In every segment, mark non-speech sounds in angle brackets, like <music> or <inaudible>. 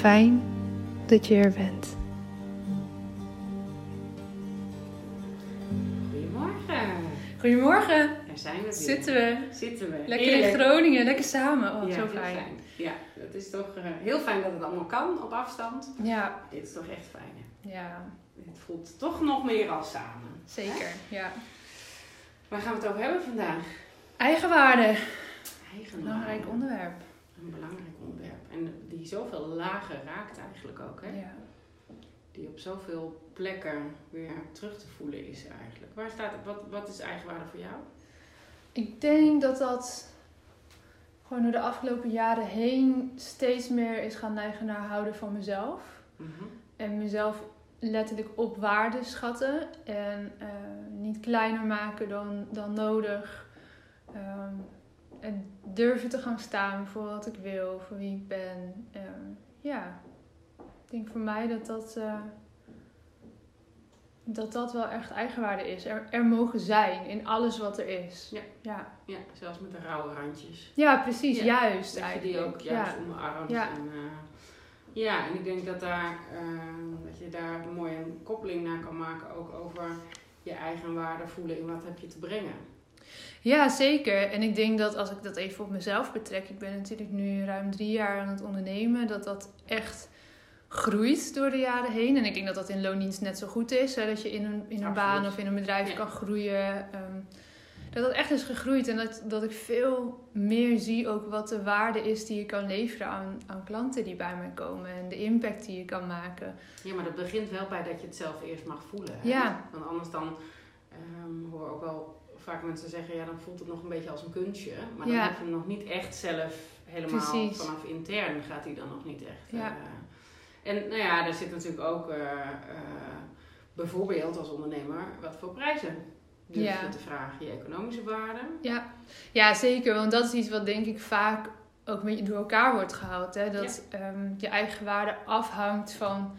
Fijn dat je er bent. Goedemorgen. Goedemorgen. Daar zijn we weer. Zitten we Zitten we. lekker in Groningen, lekker samen. Oh, ja, zo fijn. Ja, dat is toch eh, heel fijn dat het allemaal kan op afstand. Ja, Dit is toch echt fijn. Hè? ja, Het voelt toch nog meer als samen. zeker. Ja. Waar gaan we het over hebben vandaag? Eigenwaarde, Eigenwaarde. belangrijk onderwerp. Een belangrijk zoveel lagen raakt eigenlijk ook. Hè? Ja. Die op zoveel plekken weer terug te voelen is eigenlijk. Waar staat, wat, wat is eigenwaarde voor jou? Ik denk dat dat gewoon door de afgelopen jaren heen steeds meer is gaan neigen naar houden van mezelf. Mhm. En mezelf letterlijk op waarde schatten. En eh, niet kleiner maken dan, dan nodig. Ehm, en durven te gaan staan voor wat ik wil, voor wie ik ben. Ehm, ja, ik denk voor mij dat dat, eh, dat dat wel echt eigenwaarde is. Er, er mogen zijn in alles wat er is. Ja. Ja, Ja, zelfs met de rauwe randjes. ja precies. Ja, juist Dat je die ook juist ja. omarmt. Ja. En, eh, ja, en ik denk dat, daar, eh, dat je daar een mooie koppeling naar kan maken. Ook over je eigen waarde voelen in wat heb je te brengen. Ja, zeker. En ik denk dat als ik dat even op mezelf betrek, ik ben natuurlijk nu ruim drie jaar aan het ondernemen, dat dat echt groeit door de jaren heen. En ik denk dat dat in loondienst net zo goed is, hè, dat je in een, in een baan of in een bedrijf Ja. kan groeien. ehm, dat dat echt is gegroeid en dat, dat ik veel meer zie ook wat de waarde is die je kan leveren aan, aan klanten die bij mij komen en de impact die je kan maken. Ja, maar dat begint wel bij dat je het zelf eerst mag voelen. Hè? Ja. Want anders dan ehm, hoor ook wel vaak mensen zeggen, ja, dan voelt het nog een beetje als een kunstje. Maar dan Ja. heb je hem nog niet echt zelf helemaal Precies. vanaf intern gaat hij dan nog niet echt. Ja. eh. en nou ja, daar zit natuurlijk ook eh, eh, bijvoorbeeld als ondernemer wat voor prijzen durf Ja. te vragen. Je economische waarde. Ja. ja, zeker. Want dat is iets wat denk ik vaak ook een beetje door elkaar wordt gehaald. Hè? Dat ehm, je eigen waarde afhangt van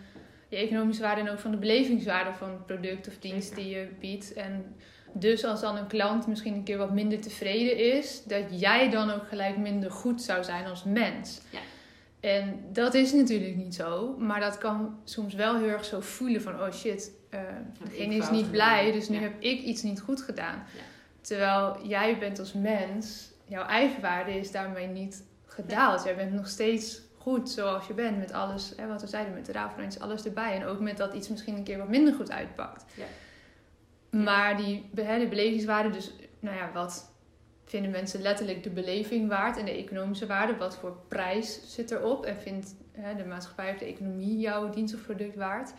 je economische waarde en ook van de belevingswaarde van het product of dienst Zeker. die je biedt. En dus als dan een klant misschien een keer wat minder tevreden is, dat jij dan ook gelijk minder goed zou zijn als mens. Ja. En dat is natuurlijk niet zo, maar dat kan soms wel heel erg zo voelen van, oh shit, uh, degene is niet blij, dus nu heb ik iets niet goed gedaan. Ja. Terwijl jij bent als mens, jouw eigen waarde is daarmee niet gedaald. Jij bent nog steeds goed zoals je bent met alles, hè, wat we zeiden, met de raafrandjes, alles erbij. En ook met dat iets misschien een keer wat minder goed uitpakt. Ja. Maar die hè, de belevingswaarde, dus nou ja, wat vinden mensen letterlijk de beleving waard en de economische waarde? Wat voor prijs zit erop? En vindt hè, de maatschappij of de economie jouw dienst of product waard?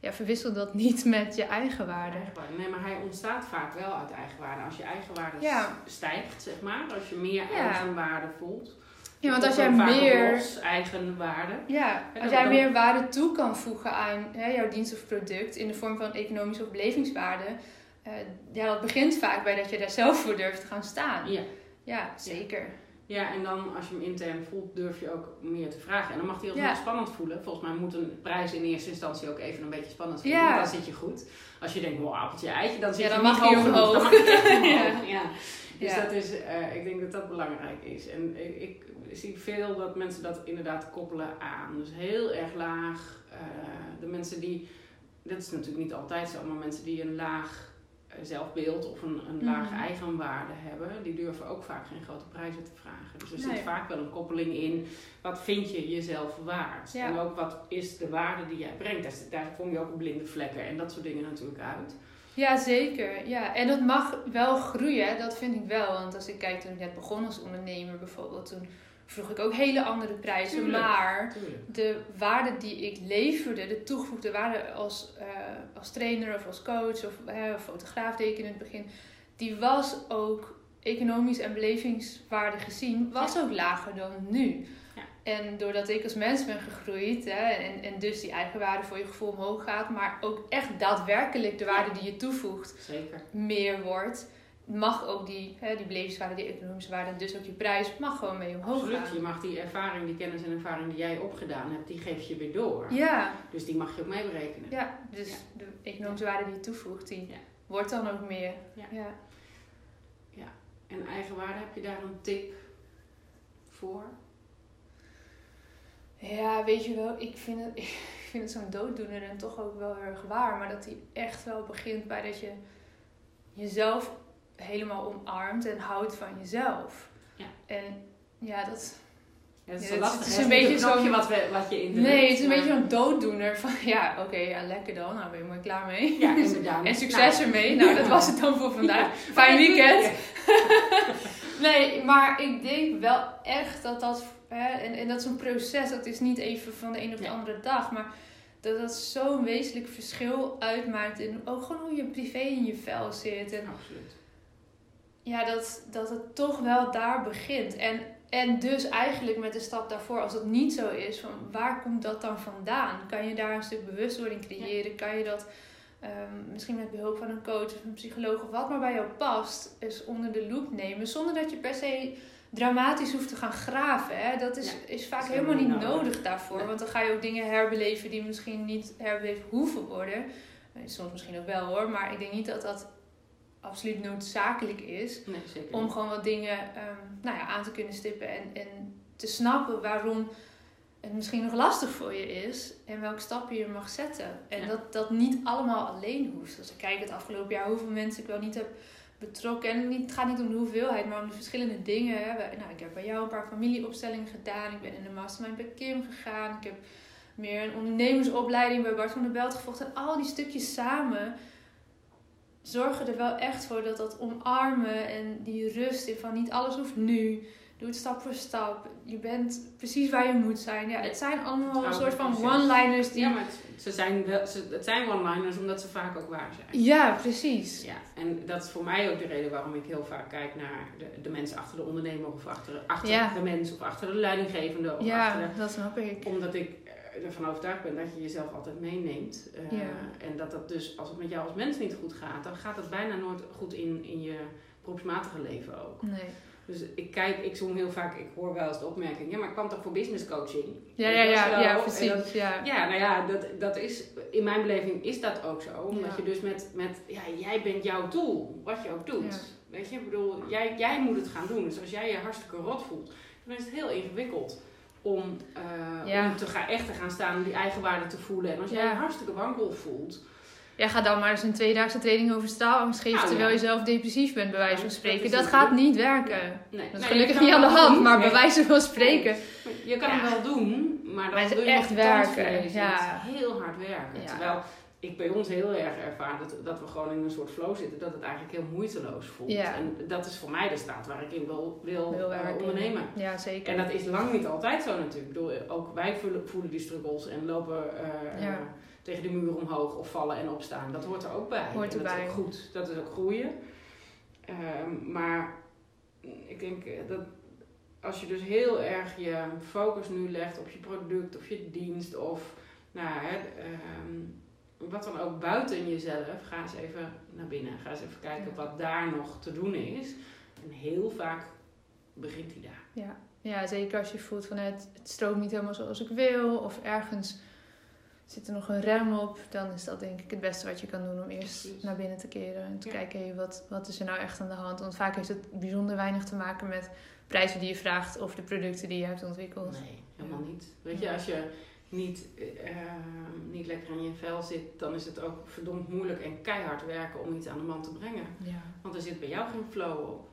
Ja, verwissel dat niet <laughs> met je eigen waarde. Nee, maar hij ontstaat vaak wel uit eigenwaarde. Als je eigenwaarde ja. stijgt, zeg maar. Als je meer ja. eigenwaarde voelt. Ja, want als jij meer... eigen waarde. Ja, als jij meer waarde toe kan voegen aan hè, jouw dienst of product... in de vorm van economische of belevingswaarde uh, ja, dat begint vaak bij dat je daar zelf voor durft te gaan staan. Ja, ja zeker. Ja, en dan als je hem intern voelt, durf je ook meer te vragen. En dan mag hij heel ja. spannend voelen. Volgens mij moet een prijs in eerste instantie ook even een beetje spannend voelen. Ja. Dan zit je goed. Als je denkt, wow, appeltje eitje, dan zit ja, dan je mag niet hoog Dan mag je echt <laughs> omhoog. ja. Dus dat is, uh, ik denk dat dat belangrijk is. En ik, ik, zie veel dat mensen dat inderdaad koppelen aan. Dus heel erg laag. Uh, de mensen die, dat is natuurlijk niet altijd zo, maar mensen die een laag zelfbeeld of een, een lage mm. eigenwaarde hebben, die durven ook vaak geen grote prijzen te vragen. Dus er zit vaak wel een koppeling in, wat vind je jezelf waard? En ook wat is de waarde die jij brengt? Daar, daar kom je ook op blinde vlekken en dat soort dingen natuurlijk uit. Ja, zeker. Ja. En dat mag wel groeien, dat vind ik wel. Want als ik kijk toen ik net begon als ondernemer bijvoorbeeld, toen vroeg ik ook hele andere prijzen. maar de waarde die ik leverde, de toegevoegde waarde als, uh, als trainer of als coach of uh, fotograaf deed ik in het begin, die was ook economisch en belevingswaarde gezien, was ook lager dan nu. Ja. En doordat ik als mens ben gegroeid hè, en, en dus die eigen waarde voor je gevoel omhoog gaat, maar ook echt daadwerkelijk de waarde die je toevoegt Zeker. meer wordt mag ook die, hè, die belevingswaarde, die economische waarde en dus ook je prijs, mag gewoon mee omhoog Absoluut. gaan. Je mag die ervaring, die kennis en ervaring die jij opgedaan hebt, die geef je weer door. Ja. Dus die mag je ook mee berekenen. Ja, dus de economische waarde die je toevoegt, die wordt dan ook meer. Ja. ja. ja. En eigenwaarde, heb je daar een tip voor? Ja, weet je wel, ik vind het, <laughs> ik vind het zo'n dooddoener en toch ook wel erg waar. Maar dat die echt wel begint bij dat je jezelf helemaal omarmt en houdt van jezelf. Ja. En ja, dat... Ja, dat is, ja, lastig, het is een beetje zo'n wat, we, wat je in de Nee, het is een beetje zo'n dooddoener van ja, oké, ja, lekker dan. Nou ben je mooi klaar mee. Ja, <laughs> inderdaad. en succes nou. ermee. Nou, dat was het dan voor vandaag. Fijn weekend. <laughs> nee, maar ik denk wel echt dat dat... Hè, en, en dat is een proces. Dat is niet even van de een op de andere dag. Maar dat dat zo'n wezenlijk verschil uitmaakt. in ook gewoon hoe je privé in je vel zit. En, Absoluut ja, dat, dat het toch wel daar begint. En, en dus eigenlijk met de stap daarvoor, als dat niet zo is, van waar komt dat dan vandaan? Kan je daar een stuk bewustwording creëren? Kan je dat um, misschien met behulp van een coach of een psycholoog of wat maar bij jou past, eens onder de loep nemen, zonder dat je per se dramatisch hoeft te gaan graven. Hè? Dat is, is vaak helemaal niet nodig, daarvoor. Want dan ga je ook dingen herbeleven die misschien niet herbeleefd hoeven worden. Soms misschien ook wel hoor, maar ik denk niet dat dat absoluut noodzakelijk is. om gewoon wat dingen um, nou ja, aan te kunnen stippen en, en te snappen waarom het misschien nog lastig voor je is en welke stappen je mag zetten. En dat dat niet allemaal alleen hoeft. Als ik kijk het afgelopen jaar hoeveel mensen ik wel niet heb betrokken. En het gaat niet om de hoeveelheid, maar om de verschillende dingen. Nou, ik heb bij jou een paar familieopstellingen gedaan. Ik ben in de mastermind bij Kim gegaan. Ik heb meer een ondernemersopleiding bij Bart van der Belt gevolgd. En al die stukjes samen zorgen er wel echt voor dat dat omarmen en die rust in van niet alles hoeft nu. Doe het stap voor stap. Je bent precies waar je moet zijn. Ja, het zijn allemaal een soort van one-liners die... Ja, maar het, ze zijn wel, ze, het zijn one-liners omdat ze vaak ook waar zijn. Ja, precies. Ja, en dat is voor mij ook de reden waarom ik heel vaak kijk naar de, de mensen achter de ondernemer of achter, achter de mens of achter de leidinggevende. Of ja, achter de, dat snap ik. Omdat ik ervan overtuigd ben dat je jezelf altijd meeneemt. Uh, En dat dat dus, als het met jou als mens niet goed gaat, dan gaat het bijna nooit goed in, in je beroepsmatige leven ook. Nee. Dus ik kijk, ik zoom heel vaak, ik hoor wel eens de opmerking, ja, maar ik kwam toch voor business coaching? Ja, ja, ja, ja, precies. ja. ja, nou ja, dat, dat is, in mijn beleving is dat ook zo. Omdat je dus met, met, ja, jij bent jouw tool, wat je ook doet. Weet je, ik bedoel, jij, jij moet het gaan doen. Dus als jij je hartstikke rot voelt, dan is het heel ingewikkeld om, uh, om te gaan, echt te gaan staan, die eigenwaarde te voelen. En als jij je hartstikke wankel voelt. Ja, ga dan maar eens een tweedaagse training over straalangst geven nou, terwijl je zelf depressief bent, bij wijze van spreken. Dat, gaat niet werken. Nee. Dat is gelukkig niet aan de hand, maar bij wijze van spreken. Je kan het wel doen, maar dan doe je echt werken. Ja. heel hard werken. Terwijl ik bij ons heel erg ervaar dat, dat we gewoon in een soort flow zitten, dat het eigenlijk heel moeiteloos voelt. En dat is voor mij de staat waar ik in wil, wil, wil uh, ondernemen. Ja, zeker. En dat is lang niet altijd zo natuurlijk. Door, ook wij voelen, die struggles en lopen uh, tegen de muur omhoog of vallen en opstaan. Dat hoort er ook bij. Hoort dat is ook goed. Dat is ook groeien. Ehm, maar ik denk dat als je dus heel erg je focus nu legt op je product of je dienst of nou, hè, um, wat dan ook buiten jezelf, ga eens even naar binnen. Ga eens even kijken wat daar nog te doen is. En heel vaak begint hij daar. Ja. ja, zeker als je voelt van het, het stroomt niet helemaal zoals ik wil. Of ergens zit er nog een rem op. Dan is dat denk ik het beste wat je kan doen om eerst naar binnen te keren. En te kijken, wat, wat is er nou echt aan de hand? Want vaak heeft het bijzonder weinig te maken met prijzen die je vraagt of de producten die je hebt ontwikkeld. Nee, helemaal niet. Weet je, als je niet, uh, niet lekker in je vel zit, dan is het ook verdomd moeilijk en keihard werken om iets aan de man te brengen. Ja. Want er zit bij jou geen flow op.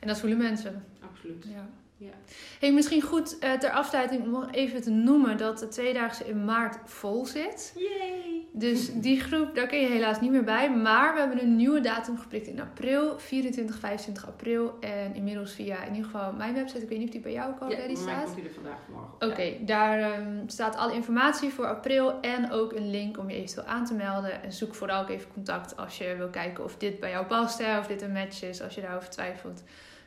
En dat voelen mensen. Absoluut. Ja. Ja. Hey, misschien goed uh, ter afsluiting om even te noemen dat de tweedaagse in maart vol zit. Yay! Dus die groep, daar kun je helaas niet meer bij. Maar we hebben een nieuwe datum geprikt in april, 24, 25 april. En inmiddels via in ieder geval mijn website, ik weet niet of die bij jou ook al ready staat. Ja, komt die er vandaag morgen. Oké, daar um, staat alle informatie voor april en ook een link om je eventueel aan te melden. En zoek vooral ook even contact als je wil kijken of dit bij jou past, hè, of dit een match is, als je daarover twijfelt.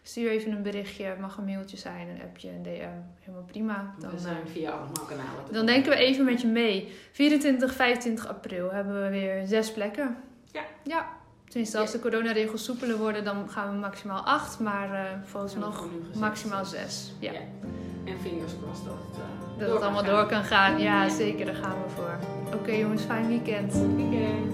Stuur even een berichtje, het mag een mailtje zijn, een appje, een DM. Helemaal prima. Dan, we zijn eh, via allemaal kanalen. Dan denken we even met je mee. 24, 25 april hebben we weer zes plekken. Ja. Ja. Tenminste, als de coronaregels soepeler worden, dan gaan we maximaal acht. Maar uh, volgens nog maximaal zes. Ja. ja. En fingers crossed dat het, uh, dat het allemaal door kan gaan. Ja, zeker. Daar gaan we voor. Oké jongens, fijn weekend. Weekend.